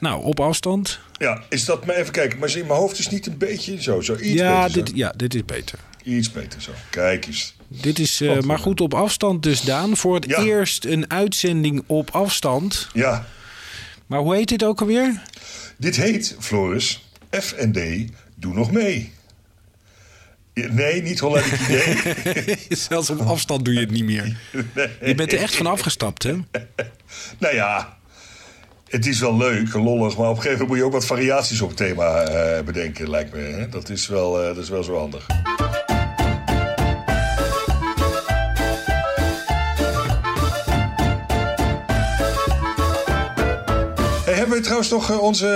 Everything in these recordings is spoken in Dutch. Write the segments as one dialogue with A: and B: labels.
A: Nou, op afstand.
B: Ja, is dat maar even kijken. Maar zie, mijn hoofd is niet een beetje zo. zo iets
A: ja,
B: beter
A: dit, ja, dit is beter.
B: Iets beter zo. Kijk eens.
A: Dit is, eh, maar goed, op afstand dus, Daan. Voor het
B: Ja.
A: eerst een uitzending op afstand.
B: Ja,
A: Maar hoe heet dit ook alweer?
B: dit heet, Floris, F&D, doe nog mee. Nee, niet Hollandic idee.
A: Zelfs op afstand doe je het niet meer. Je bent er echt van afgestapt, hè?
B: nou ja, het is wel leuk, lollig, maar op een gegeven moment moet je ook wat variaties op het thema eh, bedenken, lijkt me. Hè? Dat, is wel, eh, dat is wel zo handig. Hey, hebben we trouwens nog eh, onze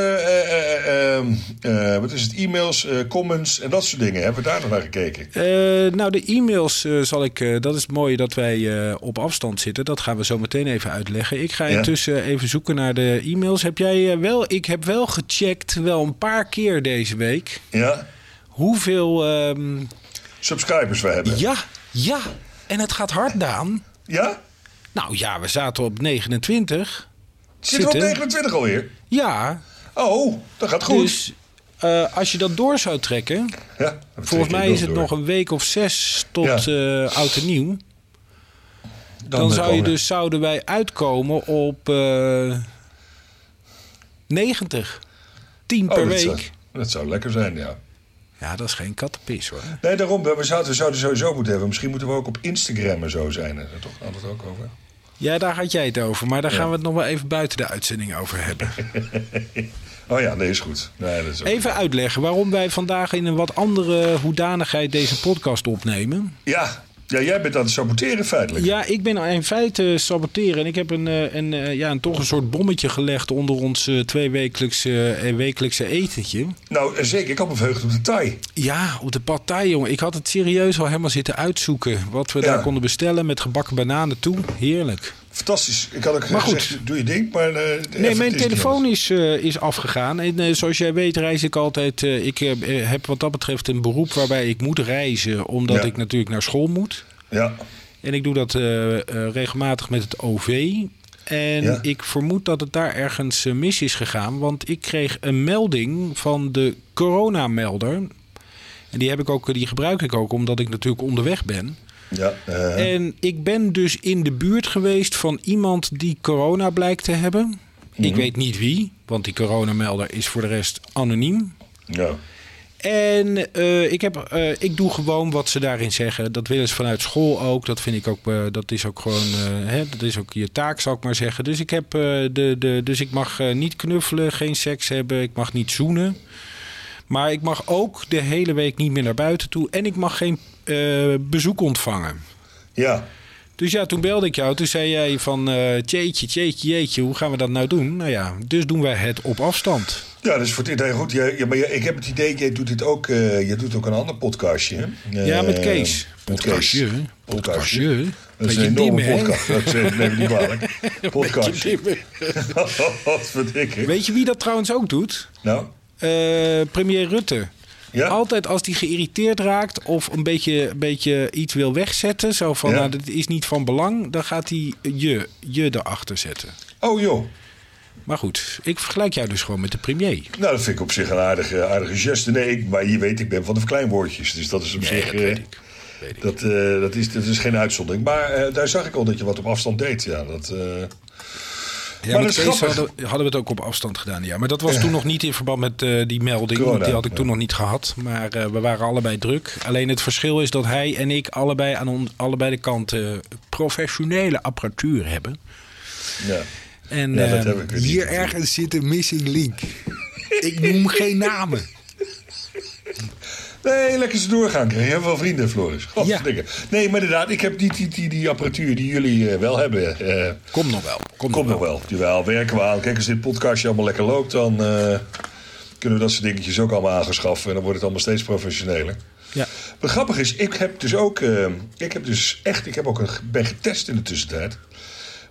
B: eh, eh, wat is het, e-mails, eh, comments en dat soort dingen? Hebben we daar nog naar gekeken?
A: Eh, nou, de e-mails zal ik. dat is mooi dat wij op afstand zitten. Dat gaan we zo meteen even uitleggen. Ik ga
B: Ja.
A: intussen even zoeken naar de e-mails. Heb jij wel? Ik heb wel gecheckt, wel een paar keer deze week.
B: Ja?
A: Hoeveel. ehm,
B: Subscribers we hebben.
A: ja, ja. En het gaat hard, Daan.
B: Ja?
A: Nou ja, we zaten op 29.
B: Zitten we op
A: Zitten.
B: 29 alweer?
A: Ja,
B: Oh, dat gaat goed.
A: dus eh, als je dat door zou trekken.
B: ja,
A: Volgens mij is het
B: door.
A: nog een week of zes tot
B: Ja.
A: eh, oud en nieuw. Dan,
B: eh,
A: zou je dus, zouden wij uitkomen op eh 90. 10
B: Oh,
A: per
B: dat
A: week.
B: Zou, dat zou lekker zijn, ja.
A: Ja, dat is geen kattenpis hoor.
B: Nee, daarom. We zouden, we zouden sowieso moeten hebben. Misschien moeten we ook op Instagram en zo zijn. Hè? Toch? We het ook over?
A: Ja, daar had jij het over. Maar daar gaan we het nog wel even buiten de uitzending over hebben.
B: Oh ja, nee, is goed. Nee, dat is ook-
A: Even uitleggen waarom wij vandaag in een wat andere hoedanigheid deze podcast opnemen.
B: ja. ja, jij bent aan het saboteren feitelijk.
A: Ja, ik ben in feite saboteren. En ik heb een, eh, een, eh, ja, een, toch een soort bommetje gelegd onder ons eh, tweewekelijkse eh, wekelijkse etentje.
B: Nou, zeker. Ik had me verheugd op de Thai.
A: Ja, op de partij, jongen. Ik had het serieus al helemaal zitten uitzoeken. Wat we
B: Ja.
A: daar konden bestellen met gebakken bananen toe. Heerlijk.
B: Fantastisch. Ik had ook
A: Maar goed.
B: gezegd, doe je ding. Maar, eh,
A: Nee, mijn telefoon is, eh, is afgegaan. En eh, zoals jij weet reis ik altijd... ik heb wat dat betreft een beroep waarbij ik moet reizen... omdat
B: Ja.
A: ik natuurlijk naar school moet.
B: Ja,
A: En ik doe dat regelmatig met het OV. En
B: Ja.
A: ik vermoed dat het daar ergens mis is gegaan. Want ik kreeg een melding van de coronamelder. En die, heb ik ook, die gebruik ik ook omdat ik natuurlijk onderweg ben.
B: Ja. eh,
A: En ik ben dus in de buurt geweest van iemand die corona blijkt te hebben.
B: Mhm.
A: Ik weet niet wie, want die coronamelder is voor de rest anoniem.
B: ja.
A: En eh, ik, heb, eh, ik doe gewoon wat ze daarin zeggen. Dat willen ze vanuit school ook. Dat vind ik ook. dat is ook gewoon. hè, dat is ook je taak, zal ik maar zeggen. Dus ik heb de, de. Dus ik mag niet knuffelen, geen seks hebben. Ik mag niet zoenen. Maar ik mag ook de hele week niet meer naar buiten toe. En ik mag geen eh, bezoek ontvangen.
B: ja.
A: Dus ja, toen belde ik jou. Toen zei jij van eh tjeetje, tjeetje, jeetje, hoe gaan we dat nou doen? Nou ja, dus doen wij het op afstand.
B: Ja, is voor het idee goed. Ja, ja, maar ja, ik heb het idee, jij doet dit ook, eh je doet ook een ander podcastje. hè?
A: ja, met Kees. Podcastje.
B: Podcastje.
A: Podcastje.
B: Dat is een enorme
A: dimmen,
B: podcast. Dat is, neem me niet kwalijk. Podcastje. Wat.
A: Weet je wie dat trouwens ook doet?
B: Nou,
A: premier Rutte.
B: Ja?
A: Altijd als hij geïrriteerd raakt of een beetje, een beetje iets wil wegzetten, zo van
B: Ja.
A: nou, dit is niet van belang, dan gaat hij je, je erachter zetten.
B: oh joh.
A: Maar goed, ik vergelijk jou dus gewoon met de premier.
B: Nou, dat vind ik op zich een aardige, aardige geste. Nee, ik, maar je weet, ik ben van de verkleinwoordjes. Dus dat is op
A: Nee,
B: zich...
A: dat
B: eh,
A: weet ik. Weet ik.
B: Dat, eh, dat, is, dat is geen uitzondering. Maar eh, daar zag ik al dat je wat op afstand deed. Ja, dat, eh,
A: Ja,
B: Maar
A: met Kees hadden, hadden we het ook op afstand gedaan. Ja, maar dat was toen nog niet in verband met eh, die melding.
B: Corona,
A: die had ik toen nog niet gehad. Maar eh, we waren allebei druk. Alleen het verschil is dat hij en ik allebei aan on- allebei de kanten professionele apparatuur hebben.
B: ja.
A: En
B: Ja, dat
A: eh,
B: heb ik weer niet
A: hier ergens zit een missing link. ik noem geen namen.
B: Nee, lekker ze doorgaan. Je hebt wel vrienden, Floris. Godverdikke. Nee, maar inderdaad, ik heb die, die, die apparatuur die jullie eh, wel hebben. eh
A: Kom nog wel. Kom,
B: nog wel. Jawel, werken we aan. Kijk, als dit podcastje allemaal lekker loopt, dan eh, kunnen we dat soort dingetjes ook allemaal aangeschaffen. En dan wordt het allemaal steeds professioneler.
A: Ja.
B: Wat grappig is, ik heb dus ook, ik heb dus echt, ik heb ook een, ben getest in de tussentijd.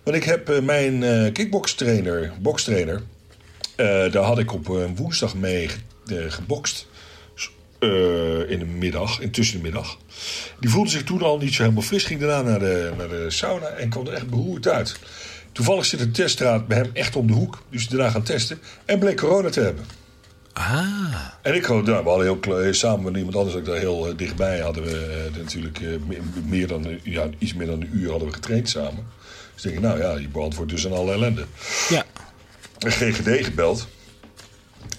B: Want ik heb mijn kickbokstrainer, bokstrainer, daar had ik op een woensdag mee ge- gebokst. Eh, in de middag, in tussen de middag. Die voelde zich toen al niet zo helemaal fris. Ging daarna naar de, naar de sauna en kwam er echt beroerd uit. Toevallig zit een teststraat bij hem echt om de hoek. Dus daarna gaan testen. En bleek corona te hebben.
A: Ah.
B: En ik gewoon, nou, we hadden heel, samen met iemand anders ook daar heel eh, dichtbij. Hadden we eh, natuurlijk me- meer dan, ja, iets meer dan een uur hadden we getraind samen. Dus ik denk, nou ja, je beantwoordt dus aan alle ellende.
A: Ja.
B: GGD gebeld.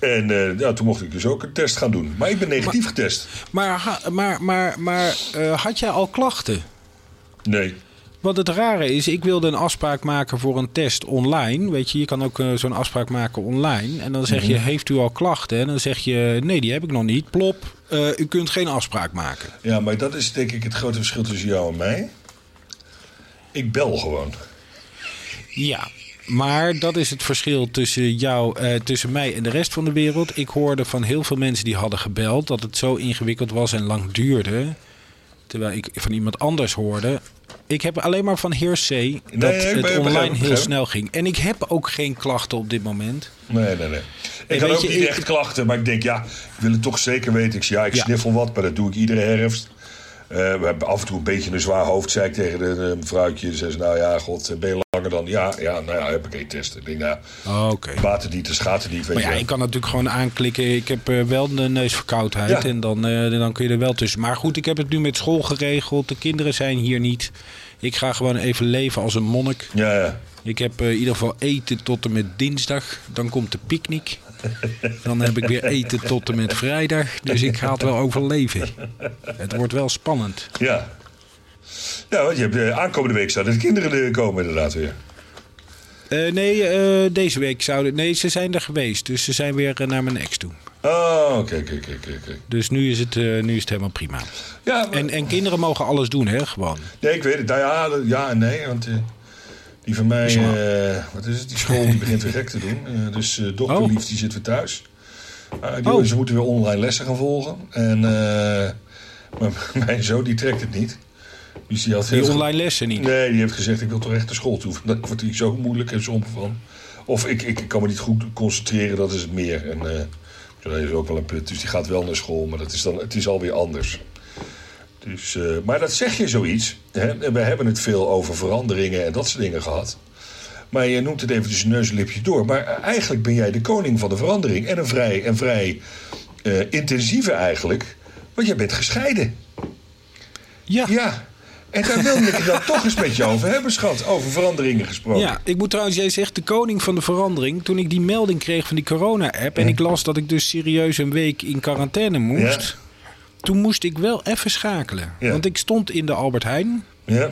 B: En eh, ja, toen mocht ik dus ook een test gaan doen. Maar ik ben negatief getest.
A: Maar, maar, maar, maar eh, had jij al klachten?
B: Nee.
A: Wat het rare is, ik wilde een afspraak maken voor een test online. Weet je, je kan ook eh, zo'n afspraak maken online. En dan zeg je, heeft u al klachten? En dan zeg je, nee, die heb ik nog niet. Plop, u kunt geen afspraak maken.
B: Ja, maar dat is denk ik het grote verschil tussen jou en mij. Ik bel gewoon.
A: Ja, maar dat is het verschil tussen jou, eh, tussen mij en de rest van de wereld. Ik hoorde van heel veel mensen die hadden gebeld dat het zo ingewikkeld was en lang duurde. Terwijl ik van iemand anders hoorde. Ik heb alleen maar van hearsay dat het online heel snel ging. En ik heb ook geen klachten op dit moment.
B: Nee, nee, nee. Ik had ook
A: je,
B: niet
A: ik-
B: echt klachten, maar ik denk, ja, ik wil het toch zeker weten. Ik zeg, ja, ik
A: Ja.
B: sniffel wat, maar dat doe ik iedere herfst. Eh, we hebben af en toe een beetje een zwaar hoofd, zei ik tegen de, de mevrouwtje. Ze zei, nou ja, god, ben je dan... Ja, ja, nou ja, heb ik één test. Ik denk, nou,
A: Oh,
B: gaat het niet, weet
A: Maar ja, ik kan natuurlijk gewoon aanklikken. Ik heb eh, wel een neusverkoudheid.
B: Ja.
A: En dan, eh, dan kun je er wel tussen. Maar goed, ik heb het nu met school geregeld. De kinderen zijn hier niet. Ik ga gewoon even leven als een monnik.
B: Ja, ja.
A: Ik heb eh, in ieder geval eten tot en met dinsdag. Dan komt de picknick. Dan heb ik weer eten tot en met vrijdag. Dus ik ga het wel overleven. Het wordt wel spannend.
B: Ja. Ja, want je hebt eh, aankomende week zouden de kinderen er komen inderdaad weer.
A: Eh, nee, eh, deze week zouden... Nee, ze zijn er geweest. Dus ze zijn weer naar mijn ex toe.
B: Oh, oké, oké, oké.
A: Dus nu is het, nu is het helemaal prima.
B: Ja, maar-
A: En, en kinderen mogen alles doen, hè? Gewoon.
B: Nee, ik weet het. Nou ja, ja en nee. Want die van mij, wat is het? Die school die begint weer gek te doen. Dus eh dochterlief die zit weer thuis. Ah, die,
A: Oh.
B: Ze moeten weer online lessen gaan volgen. En mijn zoon die trekt het niet. Dus die had
A: Die online lessen niet.
B: Nee, die heeft gezegd ik wil toch echt naar school toe. Dat wordt hij zo moeilijk en somber van. Of ik, ik kan me niet goed concentreren, dat is het meer. En eh, dat is ook wel een punt. Dus die gaat wel naar school, maar dat is dan, het is alweer anders. Dus, eh, maar dat zeg je zoiets. Hè? En we hebben het veel over veranderingen en dat soort dingen gehad. Maar je noemt het even tussen neus en lipje door. Maar eigenlijk ben jij de koning van de verandering. En een vrij, en vrij eh, intensieve eigenlijk. Want jij bent gescheiden.
A: Ja.
B: Ja. En daar wilde ik het dan toch eens met je over hebben, schat. Over veranderingen gesproken.
A: Ja, ik moet trouwens, jij zegt de koning van de verandering. Toen ik die melding kreeg van die corona-app en ik las dat ik dus serieus een week in quarantaine moest.
B: Ja.
A: Toen moest ik wel even schakelen.
B: Ja.
A: Want ik stond in de Albert Heijn.
B: Ja.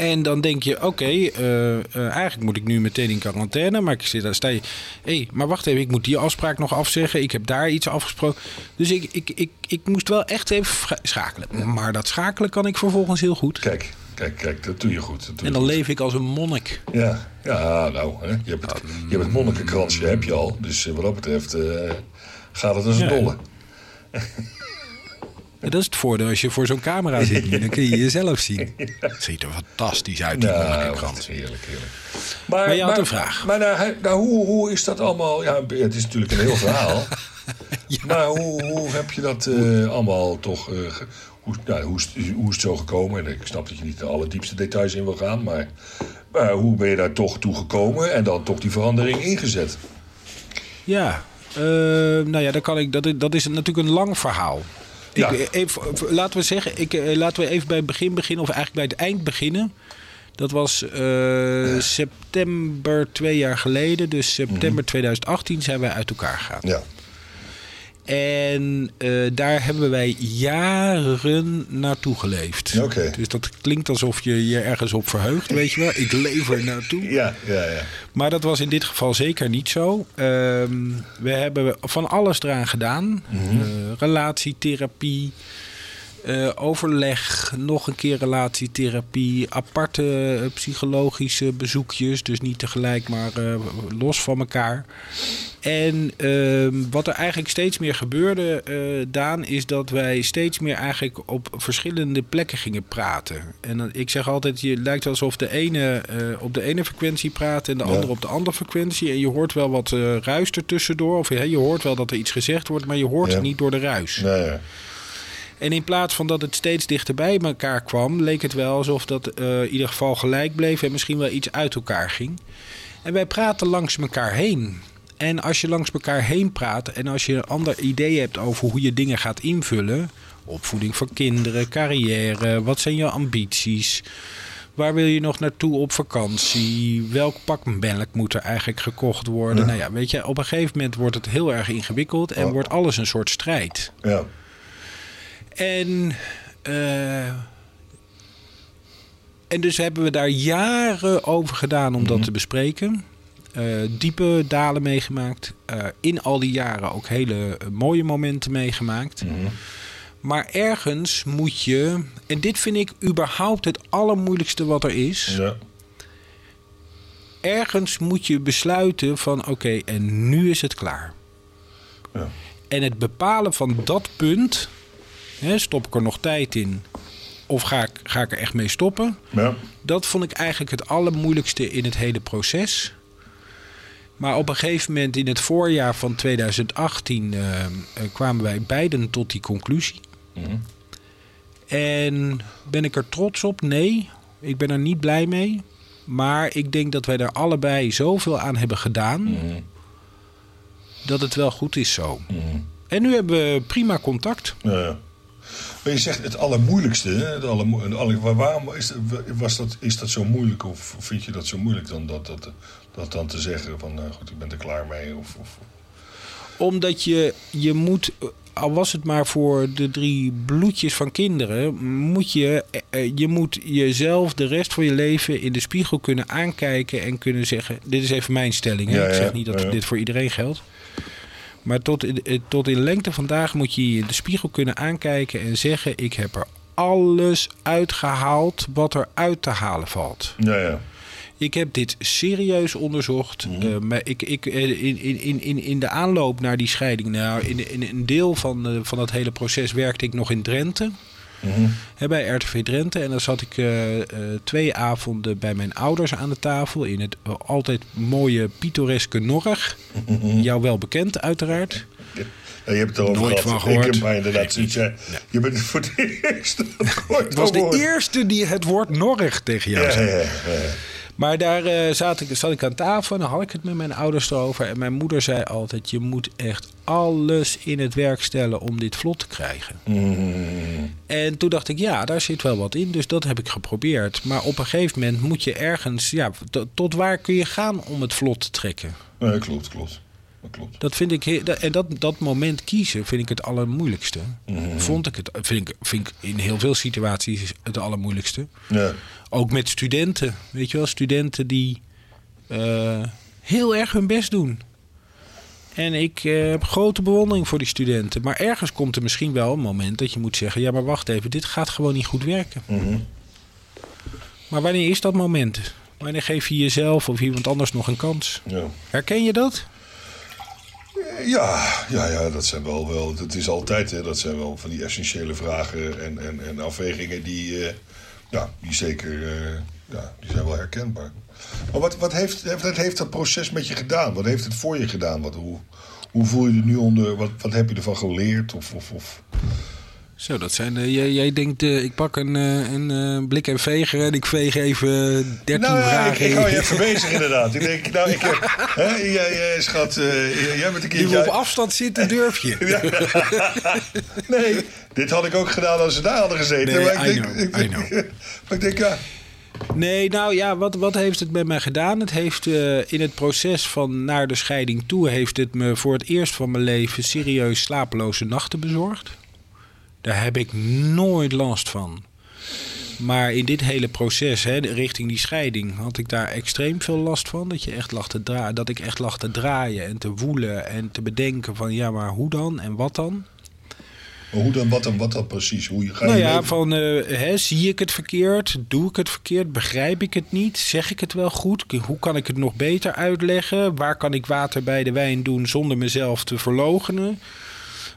A: En dan denk je, oké, eh, eh, eigenlijk moet ik nu meteen in quarantaine. Maar ik zit daar, sta je, hé, maar wacht even, ik moet die afspraak nog afzeggen. Ik heb daar iets afgesproken. Dus ik, ik, ik, ik moest wel echt even schakelen. Maar dat schakelen kan ik vervolgens heel goed.
B: Kijk, kijk, kijk, dat doe je goed. Dat doe
A: En dan
B: goed.
A: leef ik als een monnik.
B: Ja, ja nou, hè. Je, hebt het, je hebt het monnikenkransje, heb je al. Dus wat dat betreft eh, gaat het als een
A: Ja.
B: dolle.
A: Dat is het voordeel als je voor zo'n camera zit. Dan kun je jezelf zien. Het ziet er fantastisch uit, die
B: Nou, wat heerlijk, heerlijk. Maar,
A: Maar je had een vraag.
B: Maar nou, nou, hoe, hoe is dat allemaal? Ja, het is natuurlijk een heel verhaal. Maar hoe, hoe heb je dat eh, allemaal toch... eh, hoe, nou, hoe, is, hoe is het zo gekomen? En ik snap dat je niet de allerdiepste details in wil gaan. Maar, maar hoe ben je daar toch toe gekomen? En dan toch die verandering ingezet?
A: Ja, eh, nou ja, dat, kan ik, dat, dat is natuurlijk een lang verhaal.
B: Ja.
A: Ik, even, laten we zeggen, ik, eh, laten we even bij het begin beginnen, of eigenlijk bij het eind beginnen. Dat was eh, september twee jaar geleden. Dus september 2018 zijn wij uit elkaar gegaan.
B: Ja.
A: En eh, daar hebben wij jaren naartoe geleefd.
B: Oké.
A: Dus dat klinkt alsof je je ergens op verheugt, weet je wel. Ik leef er naartoe.
B: Ja, ja, ja.
A: Maar dat was in dit geval zeker niet zo. Ehm, we hebben van alles eraan gedaan.
B: Mhm.
A: Eh, relatietherapie, eh, overleg, nog een keer relatietherapie, aparte eh, psychologische bezoekjes. Dus niet tegelijk, maar eh, los van elkaar. En ehm, wat er eigenlijk steeds meer gebeurde, Daan, is dat wij steeds meer eigenlijk op verschillende plekken gingen praten. En ik zeg altijd, je lijkt alsof de ene op de ene frequentie praat en de
B: Ja.
A: andere op de andere frequentie. En je hoort wel wat ruis ertussendoor. Of je hoort wel dat er iets gezegd wordt, maar je hoort
B: Ja.
A: het niet door de ruis.
B: Nee.
A: En in plaats van dat het steeds dichterbij elkaar kwam, leek het wel alsof dat eh, in ieder geval gelijk bleef en misschien wel iets uit elkaar ging. En wij praten langs elkaar heen. En als je langs elkaar heen praat en als je een ander idee hebt over hoe je dingen gaat invullen, opvoeding van kinderen, carrière, wat zijn je ambities, waar wil je nog naartoe op vakantie, welk pak melk moet er eigenlijk gekocht worden.
B: Ja.
A: Nou ja, weet je, op een gegeven moment wordt het heel erg ingewikkeld en
B: Oh.
A: wordt alles een soort strijd.
B: Ja.
A: En, eh, en dus hebben we daar jaren over gedaan om dat te bespreken. Eh, diepe dalen meegemaakt. Eh, in al die jaren ook hele mooie momenten meegemaakt.
B: Mhm.
A: Maar ergens moet je, en dit vind ik überhaupt het allermoeilijkste wat er is.
B: Ja.
A: Ergens moet je besluiten van oké, en nu is het klaar.
B: Ja.
A: En het bepalen van dat punt, hè, stop ik er nog tijd in of ga ik, ga ik er echt mee stoppen?
B: Ja.
A: Dat vond ik eigenlijk het allermoeilijkste in het hele proces. Maar op een gegeven moment in het voorjaar van 2018 eh, eh, kwamen wij beiden tot die conclusie.
B: Mhm.
A: En ben ik er trots op? Nee, ik ben er niet blij mee. Maar ik denk dat wij er allebei zoveel aan hebben gedaan
B: Mhm.
A: dat het wel goed is zo.
B: Mhm.
A: En nu hebben we prima contact.
B: Ja, ja. Maar je zegt het allermoeilijkste. Het allermo- waarom is, dat- was dat, is dat zo moeilijk? Of vind je dat zo moeilijk dan dat, dat, dat dan te zeggen van nou goed, ik ben er klaar mee? Of, of,
A: Omdat je, je moet, al was het maar voor de drie bloedjes van kinderen, moet je, eh, je moet jezelf de rest van je leven in de spiegel kunnen aankijken en kunnen zeggen: Dit is even mijn stelling. Hè?
B: Ja,
A: Ik zeg niet dat
B: ja.
A: dit voor iedereen geldt. Maar tot in, eh, tot in lengte vandaag moet je in de spiegel kunnen aankijken en zeggen: Ik heb er alles uitgehaald wat er uit te halen valt.
B: ja, ja.
A: Ik heb dit serieus onderzocht. Eh, maar ik, ik, eh, in, in, in, in- de aanloop naar die scheiding, nou, in, in een deel van, eh, van dat hele proces werkte ik nog in Drenthe.
B: Mhm.
A: Hè, bij RTV Drenthe. En dan zat ik eh, eh, twee avonden bij mijn ouders aan de tafel. In het eh, altijd mooie pittoreske Norg. Jou wel bekend, uiteraard.
B: Ja, je hebt het erover
A: Nooit van gehoord.
B: Ik heb inderdaad zoiets. Je bent voor het eerst dat ik ooit
A: Ik was de eerste die het woord Norg tegen jou
B: Ja,
A: zei.
B: ja, ja.
A: Maar daar eh, zat, ik, zat ik aan tafel en dan had ik het met mijn ouders erover. En mijn moeder zei altijd: Je moet echt alles in het werk stellen om dit vlot te krijgen.
B: Mhm.
A: En toen dacht ik: Ja, daar zit wel wat in. Dus dat heb ik geprobeerd. Maar op een gegeven moment moet je ergens. Ja, tot waar kun je gaan om het vlot te trekken?
B: Ja, klopt, klopt. Dat klopt.
A: Dat vind ik. En dat, dat moment kiezen vind ik het allermoeilijkste.
B: Mhm.
A: Vond ik het. Vind ik, vind ik in heel veel situaties het allermoeilijkste.
B: Ja.
A: Ook met studenten. Weet je wel, studenten die eh, heel erg hun best doen. En ik eh, heb grote bewondering voor die studenten. Maar ergens komt er misschien wel een moment dat je moet zeggen: ja, maar wacht even, dit gaat gewoon niet goed werken.
B: Mhm.
A: Maar wanneer is dat moment? Wanneer geef je jezelf of iemand anders nog een kans?
B: Ja.
A: Herken je dat?
B: Ja, ja, ja, dat zijn wel, wel. Het is altijd, hè, dat zijn wel van die essentiële vragen en, en, en afwegingen die, eh, ja, die zeker, eh, ja, die zijn wel herkenbaar. Maar wat, wat heeft, wat heeft dat proces met je gedaan? Wat heeft het voor je gedaan? Wat, hoe, hoe voel je er nu onder? Wat, wat heb je ervan geleerd? Of, of, of?
A: Zo, dat zijn. eh, jij, jij denkt, eh, ik pak een, eh, een blik en veger en ik veeg even 13
B: Nou ja, ik,
A: vragen.
B: ik hou je even bezig inderdaad. Ik denk, nou, ik heb, hè, jij, jij schat, jij bent een keer...
A: op afstand zitten, durf je.
B: Nee, dit had ik ook gedaan als ze daar hadden gezeten.
A: Nee,
B: maar ik denk,
A: know,
B: ik,
A: I know.
B: maar ik denk, ja,
A: Nee, nou ja, wat, wat heeft het met mij gedaan? Het heeft in het proces van naar de scheiding toe... heeft het me voor het eerst van mijn leven serieus slapeloze nachten bezorgd. Daar heb ik nooit last van. Maar in dit hele proces, hè, richting die scheiding, had ik daar extreem veel last van. Dat, je echt lag te dra dat ik echt lag te draaien en te woelen en te bedenken van ja, maar hoe dan en wat dan?
B: Maar hoe dan, wat dan, wat dan precies? Hoe je, ga je
A: Nou ja,
B: leven?
A: van eh, hè, zie ik het verkeerd? Doe ik het verkeerd? Begrijp ik het niet? Zeg ik het wel goed? Hoe kan ik het nog beter uitleggen? Waar kan ik water bij de wijn doen zonder mezelf te verloochenen?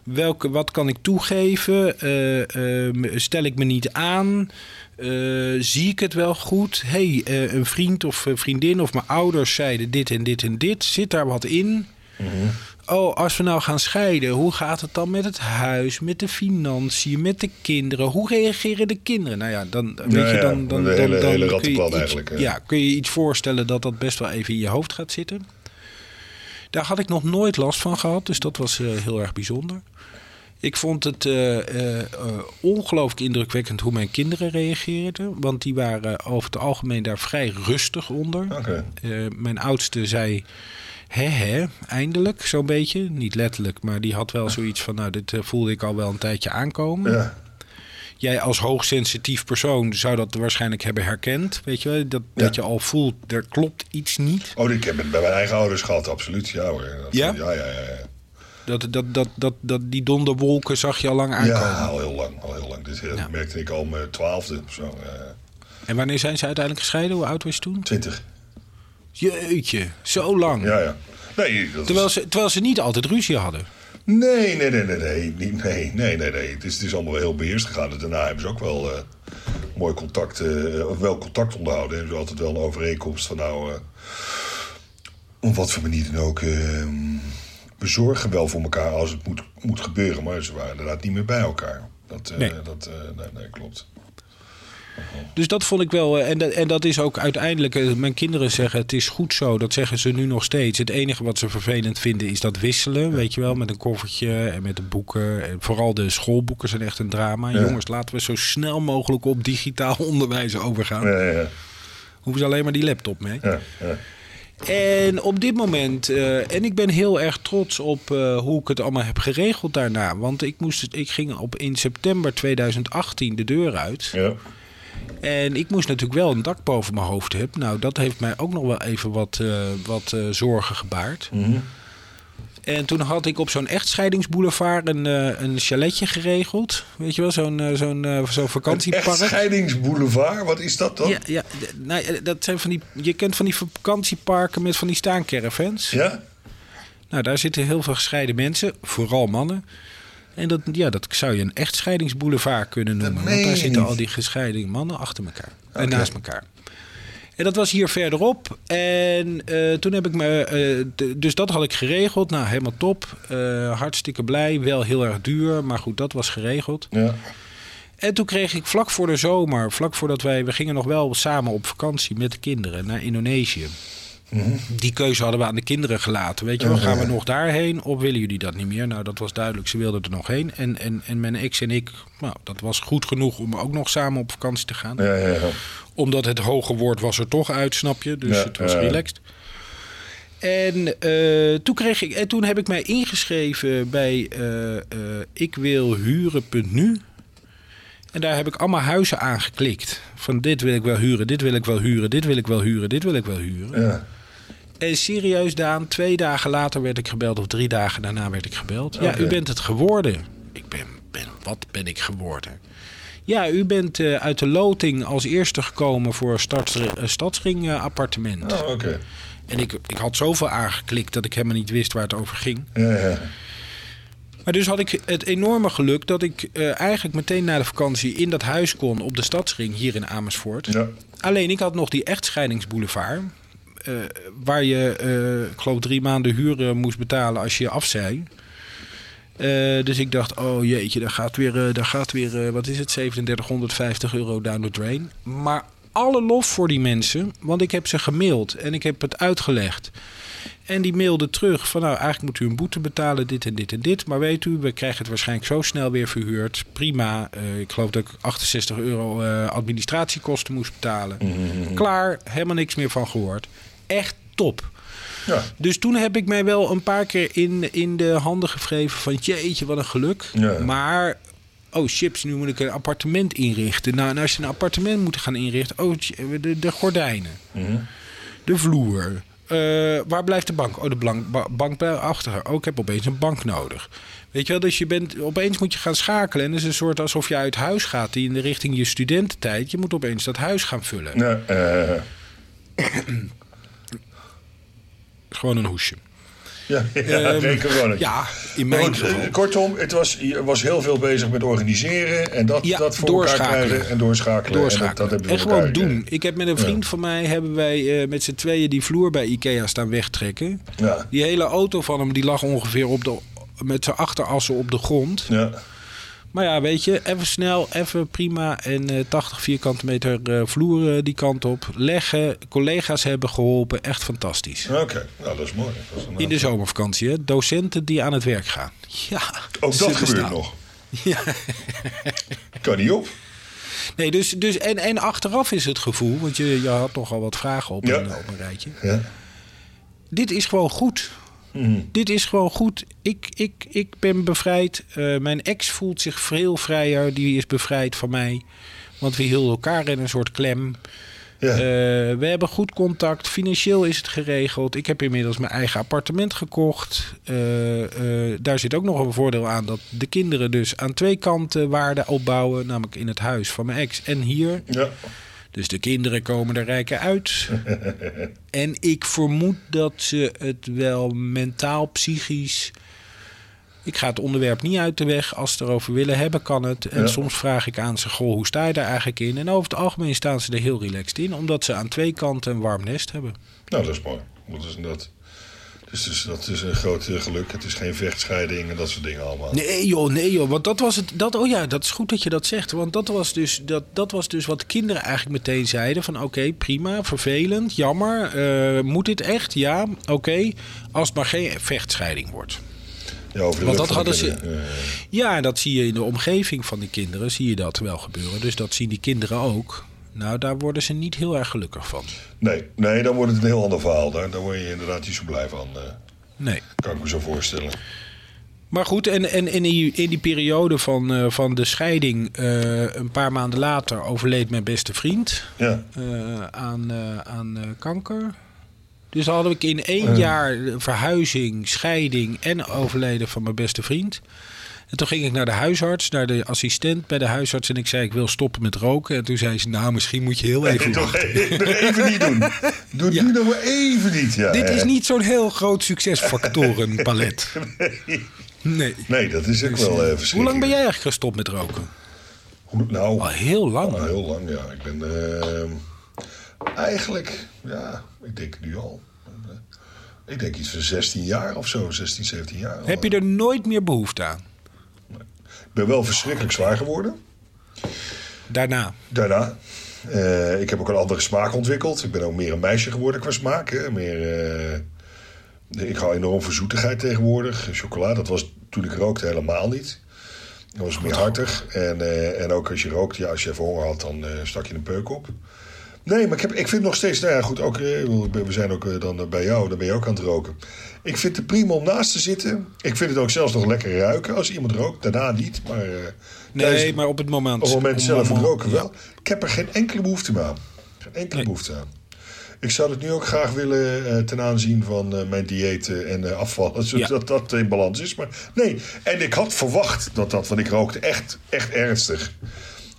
A: Welke, wat kan ik toegeven? Eh, eh, stel ik me niet aan? Eh, zie ik het wel goed? hey, eh, een vriend of vriendin of mijn ouders zeiden dit en dit en dit. Zit daar wat in? Oh, als we nou gaan scheiden, hoe gaat het dan met het huis, met de financiën, met de kinderen? Hoe reageren de kinderen? Nou ja, dan, weet
B: Ja,
A: je, dan, dan, dan,
B: hele-
A: kun, je iets,
B: eigenlijk, hè.
A: ja, kun je iets voorstellen dat dat best wel even in je hoofd gaat zitten. Daar had ik nog nooit last van gehad, dus dat was eh, heel erg bijzonder. Ik vond het eh, eh, ongelooflijk indrukwekkend hoe mijn kinderen reageerden. Want die waren over het algemeen daar vrij rustig onder. Mijn oudste zei, hè hè, eindelijk zo'n beetje. Niet letterlijk, maar die had wel zoiets van... nou, dit voelde ik al wel een tijdje aankomen.
B: Ja.
A: Jij als hoogsensitief persoon zou dat waarschijnlijk hebben herkend. Weet je wel, dat,
B: Ja.
A: dat je al voelt, er klopt iets niet.
B: Oh, ik heb het bij mijn eigen ouders gehad, absoluut. Ja hoor. Dat-
A: Ja?
B: Ja, ja, ja. ja.
A: Dat, dat, dat, dat, dat, die donderwolken zag je al lang aankomen.
B: Ja, al heel lang. Al heel lang. Dit eh,
A: Ja.
B: merkte ik al mijn twaalfde of zo. eh,
A: En wanneer zijn ze uiteindelijk gescheiden? Hoe oud was je toen?
B: Twintig.
A: Jeetje, zo lang.
B: Ja, ja. Nee, dat
A: Terwijl, ze, terwijl ze niet altijd ruzie hadden.
B: Nee, nee, nee, nee, nee, nee, nee, nee, nee. Het is, het is allemaal wel heel beheerst gegaan. En daarna hebben ze ook wel eh, mooi contact, of wel contact onderhouden. Hebben ze altijd wel een overeenkomst van nou, eh, op wat voor manier dan ook. eh, we zorgen wel voor elkaar als het moet, moet gebeuren, maar ze waren inderdaad niet meer bij elkaar. Dat,
A: Nee.
B: dat nee, nee, klopt.
A: Dus dat vond ik wel. eh, En dat, en dat is ook uiteindelijk. eh, Mijn kinderen zeggen het is goed zo. Dat zeggen ze nu nog steeds. Het enige wat ze vervelend vinden is dat wisselen. Weet je wel, met een koffertje en met de boeken. En vooral de schoolboeken zijn echt een drama.
B: Ja.
A: Jongens, laten we zo snel mogelijk op digitaal onderwijs overgaan.
B: Ja, ja, ja.
A: Hoeven ze alleen maar die laptop mee.
B: ja, ja.
A: En op dit moment, eh, en ik ben heel erg trots op hoe ik het allemaal heb geregeld daarna. Want ik, moest, ik ging op in september 2018 de deur uit.
B: ja.
A: En ik moest natuurlijk wel een dak boven mijn hoofd hebben. Nou, dat heeft mij ook nog wel even wat, eh, wat eh, zorgen gebaard.
B: Mhm.
A: En toen had ik op zo'n echtscheidingsboulevard een, eh, een chaletje geregeld. Weet je wel, zo'n zo'n zo'n vakantiepark.
B: Echtscheidingsboulevard, wat is dat dan?
A: Ja, ja, nou, dat zijn van die, je kent van die vakantieparken met van die staancaravans.
B: Ja?
A: Nou, daar zitten heel veel gescheiden mensen, vooral mannen. En dat, ja, dat zou je een echtscheidingsboulevard kunnen noemen. Want daar zitten al die gescheiden mannen achter elkaar. En
B: Oké.
A: naast elkaar. En dat was hier verderop. En eh, toen heb ik me. eh, dus dat had ik geregeld. Nou, helemaal top. Eh, hartstikke blij. Wel heel erg duur. Maar goed, dat was geregeld.
B: Ja.
A: En toen kreeg ik vlak voor de zomer, vlak voordat wij, we gingen nog wel samen op vakantie met de kinderen naar Indonesië. Die keuze hadden we aan de kinderen gelaten. Weet je wel, gaan we nog daarheen of willen jullie dat niet meer? Nou, dat was duidelijk, ze wilden er nog heen. En, en, en mijn ex en ik, nou, dat was goed genoeg om ook nog samen op vakantie te gaan.
B: Ja, ja, ja.
A: Omdat het hoge woord was er toch uit, snap je? Dus het was relaxed. En, eh, toen kreeg ik, en toen heb ik mij ingeschreven bij eh, eh, ikwilhuren.nu. En daar heb ik allemaal huizen aangeklikt. Van dit wil ik wel huren, dit wil ik wel huren, dit wil ik wel huren, dit wil ik wel huren.
B: ja.
A: En serieus, Daan, twee dagen later werd ik gebeld, of drie dagen daarna werd ik gebeld. Ja, u bent het geworden. Ik ben, ben, wat ben ik geworden? Ja, u bent eh, uit de loting als eerste gekomen voor stads, eh, Stadsring appartement.
B: Oh, oké.
A: En ik, ik had zoveel aangeklikt dat ik helemaal niet wist waar het over ging.
B: Ja, ja.
A: Maar dus had ik het enorme geluk dat ik eh, eigenlijk meteen na de vakantie in dat huis kon op de Stadsring hier in Amersfoort.
B: Ja.
A: Alleen ik had nog die echtscheidingsboulevard. Eh, waar je, eh, ik geloof, drie maanden huur eh, moest betalen als je je afzei. Dus ik dacht, oh jeetje, daar gaat weer, daar gaat weer wat is het, 3750 euro down the drain. Maar alle lof voor die mensen, want ik heb ze gemaild en ik heb het uitgelegd. En die mailde terug van, nou, eigenlijk moet u een boete betalen, dit en dit en dit. Maar weet u, we krijgen het waarschijnlijk zo snel weer verhuurd. Prima, ik geloof dat ik 68 euro administratiekosten moest betalen. Klaar, helemaal niks meer van gehoord. Echt top.
B: Ja.
A: Dus toen heb ik mij wel een paar keer in, in de handen gewreven van jeetje, wat een geluk.
B: Ja.
A: Maar, oh chips, nu moet ik een appartement inrichten. Nou, en als je een appartement moet gaan inrichten, oh, de, de gordijnen, de vloer. Eh, waar blijft de bank? Oh, de blank, ba- bank bij achter. Oh, ik heb opeens een bank nodig. Weet je wel, dus je bent, opeens moet je gaan schakelen. En het is een soort alsof je uit huis gaat in de richting je studententijd. Je moet opeens dat huis gaan vullen.
B: Ja, eh,
A: Gewoon een hoesje.
B: ja, ja
A: Ehm. Ja, In mijn
B: goed,
A: geval.
B: kortom, het was, je was heel veel bezig met organiseren en dat,
A: Ja,
B: dat voor elkaar
A: doorschakelen.
B: krijgen en doorschakelen.
A: Doorschakelen.
B: En, dat, dat hebben we
A: en gewoon
B: elkaar
A: doen. Ik heb met een vriend van mij hebben wij eh, met z'n tweeën die vloer bij Ikea staan wegtrekken.
B: Ja,
A: Die hele auto van hem die lag ongeveer op de, met zijn achterassen op de grond.
B: ja.
A: Maar ja, weet je, even snel, even prima. En eh 80 vierkante meter eh, vloer eh, die kant op. Leggen, collega's hebben geholpen. Echt fantastisch.
B: oké. Nou, dat is mooi. Dat is
A: In de zomervakantie, hè? docenten die aan het werk gaan. Ja,
B: Ook dat gebeurt
A: bestaan.
B: nog.
A: Ja.
B: Kan niet op.
A: Nee, dus, dus en, en achteraf is het gevoel, want je, je had nogal wat vragen op,
B: Ja.
A: een, op een rijtje.
B: Ja.
A: Dit is gewoon goed.
B: Mhm.
A: Dit is gewoon goed. Ik, ik, ik ben bevrijd. Eh, mijn ex voelt zich veel vrijer. Die is bevrijd van mij. Want we hielden elkaar in een soort klem.
B: Ja.
A: Eh, we hebben goed contact. Financieel is het geregeld. Ik heb inmiddels mijn eigen appartement gekocht. Eh, daar zit ook nog een voordeel aan dat de kinderen dus aan twee kanten waarde opbouwen. Namelijk in het huis van mijn ex en hier.
B: ja.
A: Dus de kinderen komen er rijker uit. en ik vermoed dat ze het wel mentaal, psychisch. Ik ga het onderwerp niet uit de weg. Als ze erover willen hebben, kan het. En
B: Ja.
A: soms vraag ik aan ze: Goh, hoe sta je daar eigenlijk in? En over het algemeen staan ze er heel relaxed in, omdat ze aan twee kanten een warm nest hebben.
B: Nou, dat is mooi. Dat is, dat, dus, dus dat is een groot eh, geluk. Het is geen vechtscheiding en dat soort dingen allemaal.
A: Nee joh, nee joh. Want dat was het. Dat, oh ja, dat is goed dat je dat zegt. Want dat was dus, dat, dat was dus wat de kinderen eigenlijk meteen zeiden. Van oké, prima, vervelend, jammer. eh, moet dit echt? Ja, oké. Als het maar geen vechtscheiding wordt.
B: Ja, over
A: Want dat hadden ze-
B: ja. Ja,
A: dat zie je in de omgeving van de kinderen. Zie je dat wel gebeuren. Dus dat zien die kinderen ook. Nou, daar worden ze niet heel erg gelukkig van.
B: Nee, nee, dan wordt het een heel ander verhaal. Daar, daar word je inderdaad niet zo blij van. eh,
A: Nee.
B: kan ik me zo voorstellen.
A: Maar goed, en, en in, die, in die periode van, eh, van de scheiding, eh, een paar maanden later, overleed mijn beste vriend.
B: Ja,
A: aan, aan kanker. Dus hadden we in één jaar verhuizing, scheiding en overleden van mijn beste vriend. En toen ging ik naar de huisarts, naar de assistent bij de huisarts. En ik zei, ik wil stoppen met roken. En toen zei ze, nou, misschien moet je heel even
B: nog even niet doen. Doe het
A: Ja.
B: nu nog maar even niet. Ja,
A: Dit
B: ja.
A: is niet zo'n heel groot succesfactorenpalet. Nee.
B: Nee, dat is ook
A: Dus,
B: wel verschrikkelijk.
A: Hoe lang ben jij eigenlijk gestopt met roken?
B: Hoe- Nou,
A: Al heel lang.
B: al heel lang, ja. Ik ben eh, eigenlijk, ja, ik denk nu al. eh, Ik denk iets van 16 jaar of zo, 16, 17 jaar.
A: Heb je er nooit meer behoefte aan?
B: Ik ben wel verschrikkelijk zwaar geworden.
A: Daarna.
B: Daarna. Eh, ik heb ook een andere smaak ontwikkeld. Ik ben ook meer een meisje geworden qua smaak. Hè. Meer, eh, ik hou enorm van zoetigheid tegenwoordig. Chocola, dat was toen ik rookte helemaal niet. Dat was meer hartig. En, eh, en ook als je rookt, ja, als je even honger had, dan stak je een peuk op. Nee, maar ik, heb, ik vind nog steeds, nou ja, goed, ook, we zijn ook dan bij jou, dan ben je ook aan het roken. Ik vind het prima om naast te zitten. Ik vind het ook zelfs nog lekker ruiken als iemand rookt. Daarna niet, maar... eh,
A: Nee, maar op het moment.
B: op het moment
A: op
B: zelf
A: moment-
B: roken wel. Ik heb er geen enkele behoefte meer aan. Geen enkele
A: Nee.
B: behoefte aan. Ik zou het nu ook graag willen eh, ten aanzien van eh, mijn diëten en eh, afvallen. Zodat dat in balans is. Maar nee, en ik had verwacht dat dat, want ik rookte echt, echt ernstig.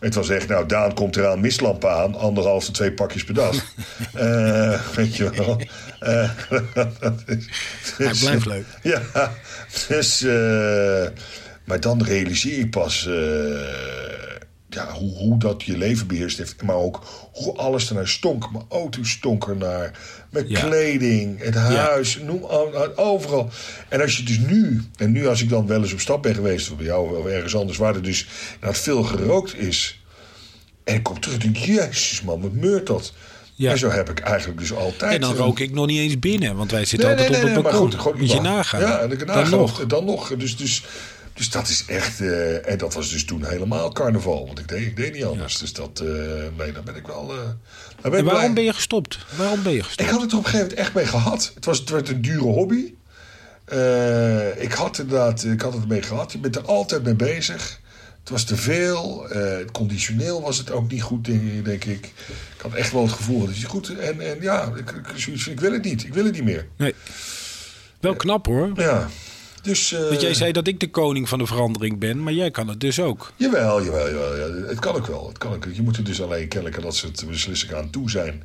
B: Het was echt, nou, Daan komt eraan mislampen aan. Anderhalf tot twee pakjes per dag. Eh, weet je wel. Dat is-
A: Hij
B: dus,
A: blijft leuk.
B: ja, dus. eh, maar dan realiseer je pas. Ja, hoe, hoe dat je leven beheerst heeft. Maar ook hoe alles ernaar stonk. Mijn auto stonk ernaar. Mijn
A: Ja.
B: kleding, het huis, noem al- overal. En als je dus nu, en nu als ik dan wel eens op stap ben geweest, of bij jou of ergens anders, waar er dus nou, veel gerookt is. En ik kom terug en denk, jezus man, wat meurt dat?
A: Ja.
B: En zo heb ik eigenlijk dus altijd.
A: En dan rook ik nog niet eens binnen, want wij zitten altijd op het balkon. Moet je nagaan.
B: Ja, en ik
A: dan
B: nagaan
A: nog.
B: Dan nog. Dus, dus, dus dat is echt... eh, en dat was dus toen helemaal carnaval. Want ik deed, ik deed niet anders. Dus dat... eh, nee, daar ben ik wel... eh ben
A: En
B: ik
A: waarom
B: blij.
A: ben je gestopt? Waarom ben je
B: Ik
A: gestopt?
B: had het er op een gegeven moment echt mee gehad. Het, was, het werd een dure hobby. Ik had inderdaad... Ik had het ermee gehad. Je bent er altijd mee bezig. Het was te veel. Conditioneel was het ook niet goed, denk denk ik. Ik had echt wel het gevoel dat het niet goed... En, en ja, ik, ik, ik wil het niet. Ik wil het niet meer.
A: Nee. Wel knap hoor.
B: Ja. Dus, eh,
A: Want jij zei dat ik de koning van de verandering ben, maar jij kan het dus ook.
B: Jawel, jawel, jawel. Ja. Het kan ook wel. Het kan ook. Je moet er dus alleen kennelijk dat soort beslissingen aan toe zijn.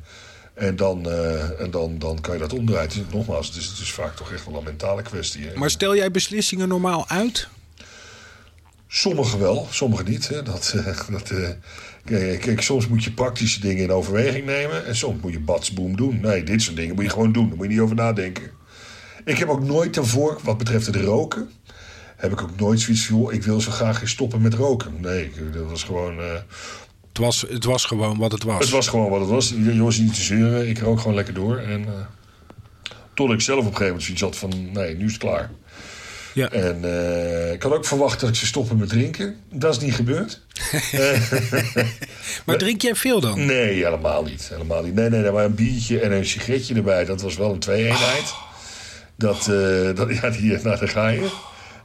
B: En dan, eh, en dan, dan kan je dat omdraaien. Het Nogmaals, het is, het is vaak toch echt wel een mentale kwestie. Hè?
A: Maar stel jij beslissingen normaal uit?
B: Sommigen wel, sommigen niet. Hè. Dat, eh, dat, eh, kijk, kijk, soms moet je praktische dingen in overweging nemen. En soms moet je batsboom doen. Nee, dit soort dingen moet je gewoon doen. Daar moet je niet over nadenken. Ik heb ook nooit daarvoor, wat betreft het roken... heb ik ook nooit zoiets van... ik wil zo graag eens stoppen met roken. Nee, dat was gewoon... eh,
A: Het was, het was gewoon wat het was.
B: het was gewoon wat het was. Was niet te zeuren. Ik rook gewoon lekker door. En, eh, tot ik zelf op een gegeven moment zoiets had van... nee, nu is het klaar.
A: Ja.
B: En eh, ik had ook verwacht dat ik zou stoppen met drinken. Dat is niet gebeurd.
A: Maar drink jij veel dan?
B: Nee, helemaal niet. Helemaal niet. Nee, nee, nee, maar een biertje en een sigaretje erbij, dat was wel een twee-eenheid. Dat, eh, dat, ja, die, nou, daar ga je.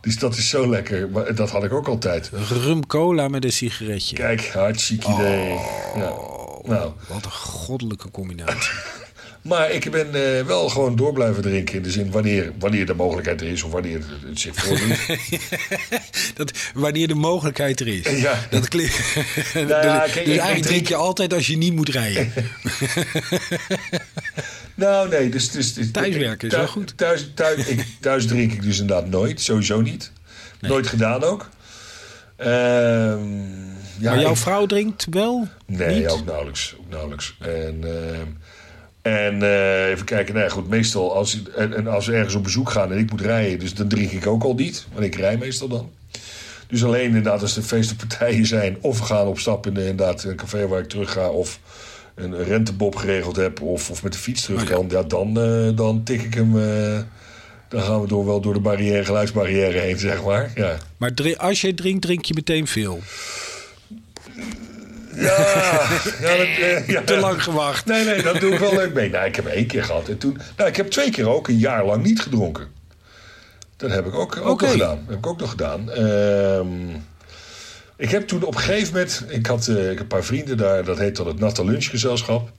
B: Dus dat is zo lekker. Maar dat had ik ook altijd.
A: Rum cola met een sigaretje.
B: Kijk, hartstikke idee. Ja. Nou,
A: Wat een goddelijke combinatie.
B: maar ik ben eh, wel gewoon door blijven drinken. In de zin wanneer, wanneer de mogelijkheid er is of wanneer het, zich voordoet.
A: dat, wanneer de mogelijkheid er is.
B: Ja.
A: Dat klinkt.
B: Nou ja,
A: dus
B: kijk,
A: eigenlijk drink
B: drink-
A: je altijd als je niet moet rijden.
B: Nou, nee. Dus, dus, dus,
A: Thuiswerken is
B: thuis-
A: wel goed.
B: Thuis, thuis, ik, thuis drink ik dus inderdaad nooit. Sowieso niet. Nooit gedaan ook. Ehm, ja,
A: maar jouw
B: ik-
A: vrouw drinkt wel?
B: Nee,
A: niet?
B: ook nauwelijks. Ook nauwelijks. En, ehm, en eh, even kijken, nou ja, goed, meestal als, en, en als we ergens op bezoek gaan en ik moet rijden, dus dan drink ik ook al niet. Want ik rij meestal dan. Dus alleen inderdaad als er feestenpartijen zijn, of we gaan op stap in de, inderdaad een café waar ik terug ga, of een rentebob geregeld heb, of, of met de fiets terug
A: ja.
B: kan, ja, dan, eh, dan tik ik hem. eh, dan gaan we door, wel door de barrière, geluidsbarrière heen, zeg maar. Ja.
A: Maar als je drinkt, drink je meteen veel.
B: Ja, ja, dat, eh, ja.
A: Te lang gewacht.
B: Nee, nee, dat doe ik wel leuk mee. Nou, ik heb één keer gehad. En toen, nou, ik heb twee keer ook een jaar lang niet gedronken. Dat heb ik ook, ook nog gedaan. Dat heb ik ook nog gedaan. Ehm, ik heb toen op een gegeven moment... Ik had eh, een paar vrienden daar. Dat heet dan het Natte Lunchgezelschap.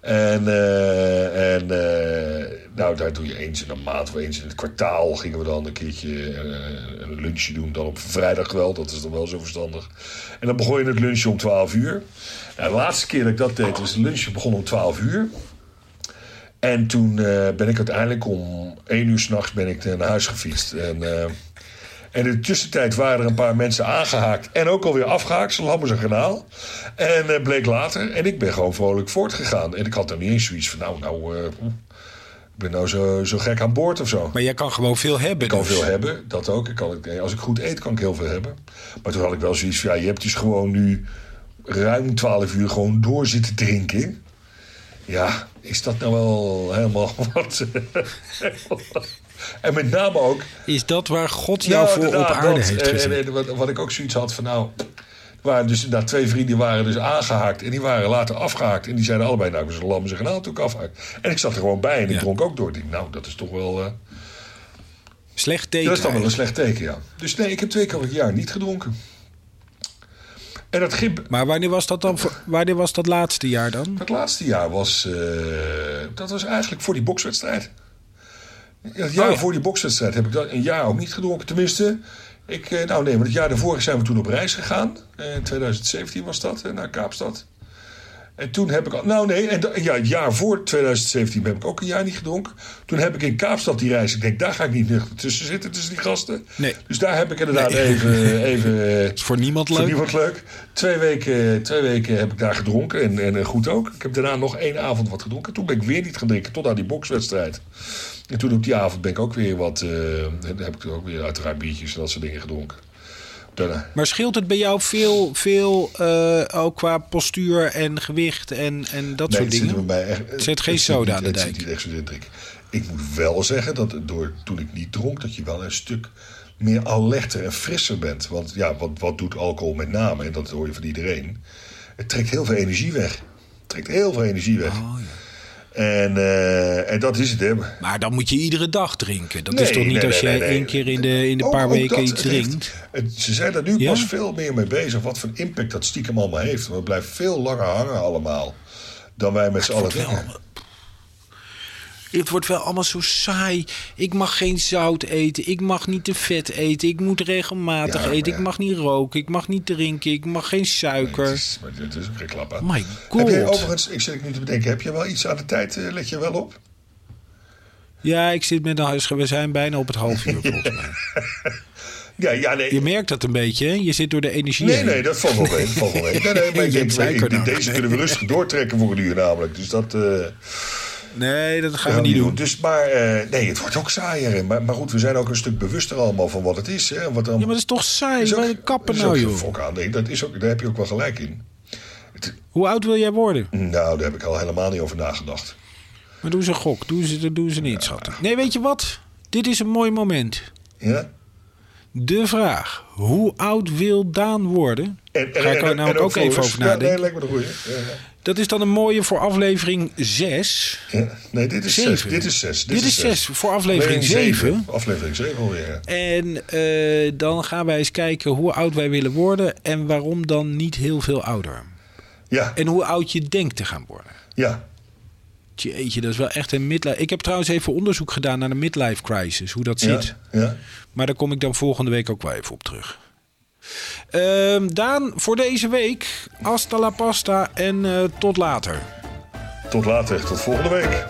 B: En, eh, en eh, nou, daar doe je eens in een maand of eens in het kwartaal... gingen we dan een keertje een lunchje doen. Dan op vrijdag wel, dat is dan wel zo verstandig. En dan begon je het lunchen om 12 uur. Nou, de laatste keer dat ik dat deed, was het lunchen begon om 12 uur. En toen ben ik uiteindelijk om 1 uur s'nachts ben ik naar huis gefietst. En, en in de tussentijd waren er een paar mensen aangehaakt en ook alweer afgehaakt. Ze lammen zijn kanaal. En eh, bleek later. En ik ben gewoon vrolijk voortgegaan. En ik had er niet eens zoiets van, nou, nou, eh, ik ben nou zo, zo gek aan boord of zo.
A: Maar jij kan gewoon veel hebben.
B: Ik kan
A: dus.
B: veel hebben, dat ook. Ik kan, als ik goed eet, kan ik heel veel hebben. Maar toen had ik wel zoiets van, ja, je hebt dus gewoon nu ruim 12 uur gewoon door zitten drinken. Ja, is dat nou wel helemaal wat? en met name ook...
A: Is dat waar God jou voor op aarde
B: dat.
A: heeft
B: En-
A: gezet?
B: En, en wat, wat ik ook zoiets had van, nou... Waren dus inderdaad twee vrienden waren dus aangehaakt. En die waren later afgehaakt. En die zeiden allebei, nou, ik was een lam zijn kanaal toen ik afhaakt. En ik zat er gewoon bij en ik
A: Ja.
B: dronk ook door. Ik nou, dat is toch wel... eh,
A: Slecht teken.
B: dat is dan wel een slecht teken, ja. Dus nee, ik heb twee keer per jaar niet gedronken. En dat gib,
A: Maar wanneer was dat dan? Wanneer was dat laatste jaar dan?
B: het laatste jaar was... eh, dat was eigenlijk voor die bokswedstrijd. Ja, Het jaar
A: Oh ja.
B: voor die bokswedstrijd heb ik dat een jaar ook niet gedronken. Tenminste, ik, eh, nou nee, want het jaar daarvoor zijn we toen op reis gegaan. Eh, In 2017 was dat, eh, naar Kaapstad. En toen heb ik al, nou nee, en ja, het jaar voor 2017 heb ik ook een jaar niet gedronken. Toen heb ik in Kaapstad die reis, ik denk, daar ga ik niet nuchter tussen zitten, tussen die gasten.
A: Nee.
B: Dus daar heb ik inderdaad even, even
A: Is voor niemand
B: voor
A: leuk.
B: niemand leuk. Twee weken, twee weken heb ik daar gedronken en, en goed ook. Ik heb daarna nog één avond wat gedronken. Toen ben ik weer niet gaan drinken tot aan die bokswedstrijd. En toen op die avond ben ik ook weer wat, eh, heb ik ook weer uiteraard biertjes en dat soort dingen gedronken.
A: Maar scheelt het bij jou veel, veel eh, ook qua postuur en gewicht en, en dat
B: Nee,
A: soort
B: het zit
A: dingen?
B: bij echt,
A: Er zit geen
B: het
A: soda aan de
B: het
A: dijk.
B: zit niet echt zo drik. Ik moet wel zeggen dat door, toen ik niet dronk, dat je wel een stuk meer alerter en frisser bent. Want ja, wat, wat doet alcohol met name? En dat hoor je van iedereen. Het trekt heel veel energie weg. Het trekt heel veel energie weg.
A: Oh, ja.
B: En, eh, en dat is het, hè.
A: Maar dan moet je iedere dag drinken. Dat
B: Nee,
A: is toch niet
B: nee,
A: als
B: nee,
A: je één keer in de, in de
B: Ook-
A: paar
B: ook
A: weken iets drinkt?
B: ze zijn daar nu
A: Ja?
B: pas veel meer mee bezig. Wat voor impact dat stiekem allemaal heeft. Want het blijft veel langer hangen allemaal. Dan wij met z'n allen denken.
A: Het wordt wel allemaal zo saai. Ik mag geen zout eten. Ik mag niet te vet eten. Ik moet regelmatig
B: Ja,
A: eten.
B: ja.
A: Ik mag niet roken. Ik mag niet drinken. Ik mag geen suiker.
B: Het is, maar het is ook geen klap aan.
A: My
B: Heb jij
A: god.
B: overigens, ik zit nu te bedenken, heb je wel iets aan de tijd, eh, let je wel op?
A: Ja, ik zit met een huis. We zijn bijna op het half uur volgens mij.
B: Ja, ja, nee.
A: Je merkt dat een beetje, hè? Je zit door de energie
B: Nee,
A: heen.
B: nee, dat valt wel mee. Dat valt wel mee. Nee, nee, maar ik ik- deze kunnen we rustig doortrekken voor een uur namelijk. Dus dat eh,
A: Nee, dat gaan we niet doen.
B: Dus, maar eh, nee, het wordt ook saaier. hè. Maar, maar goed, we zijn ook een stuk bewuster allemaal van wat het is. Hè, wat dan,
A: Ja, maar dat is toch saai?
B: is ook-
A: kappen
B: is
A: nou,
B: ook
A: joh.
B: fok aan. Nee, dat is ook, daar heb je ook wel gelijk in.
A: Hoe oud wil jij worden?
B: Nou, daar heb ik al helemaal niet over nagedacht.
A: Maar doe ze een gok. Doe ze, doe ze niet, schat. Nee, weet je wat? Dit is een mooi moment.
B: Ja?
A: De vraag. Hoe oud wil Daan worden?
B: En,
A: Ga ik er namelijk ook even over
B: Ja,
A: nadenken.
B: nee, lijkt me de goeie. Ja, ja.
A: Dat is dan een mooie voor aflevering 6.
B: Ja. Nee, dit is
A: Zeven.
B: zes. Dit is zes.
A: Dit is zes voor aflevering zeven.
B: Aflevering 7 alweer. ja.
A: En eh, dan gaan wij eens kijken hoe oud wij willen worden. En waarom dan niet heel veel ouder.
B: Ja,
A: En hoe oud je denkt te gaan worden.
B: ja.
A: Jeetje, dat is wel echt een midlife. Ik heb trouwens even onderzoek gedaan naar de midlife crisis. Hoe dat
B: Ja,
A: zit.
B: ja.
A: Maar daar kom ik dan volgende week ook wel even op terug. Ehm, Daan, voor deze week. Hasta la pasta en eh, tot later.
B: Tot later, tot volgende week.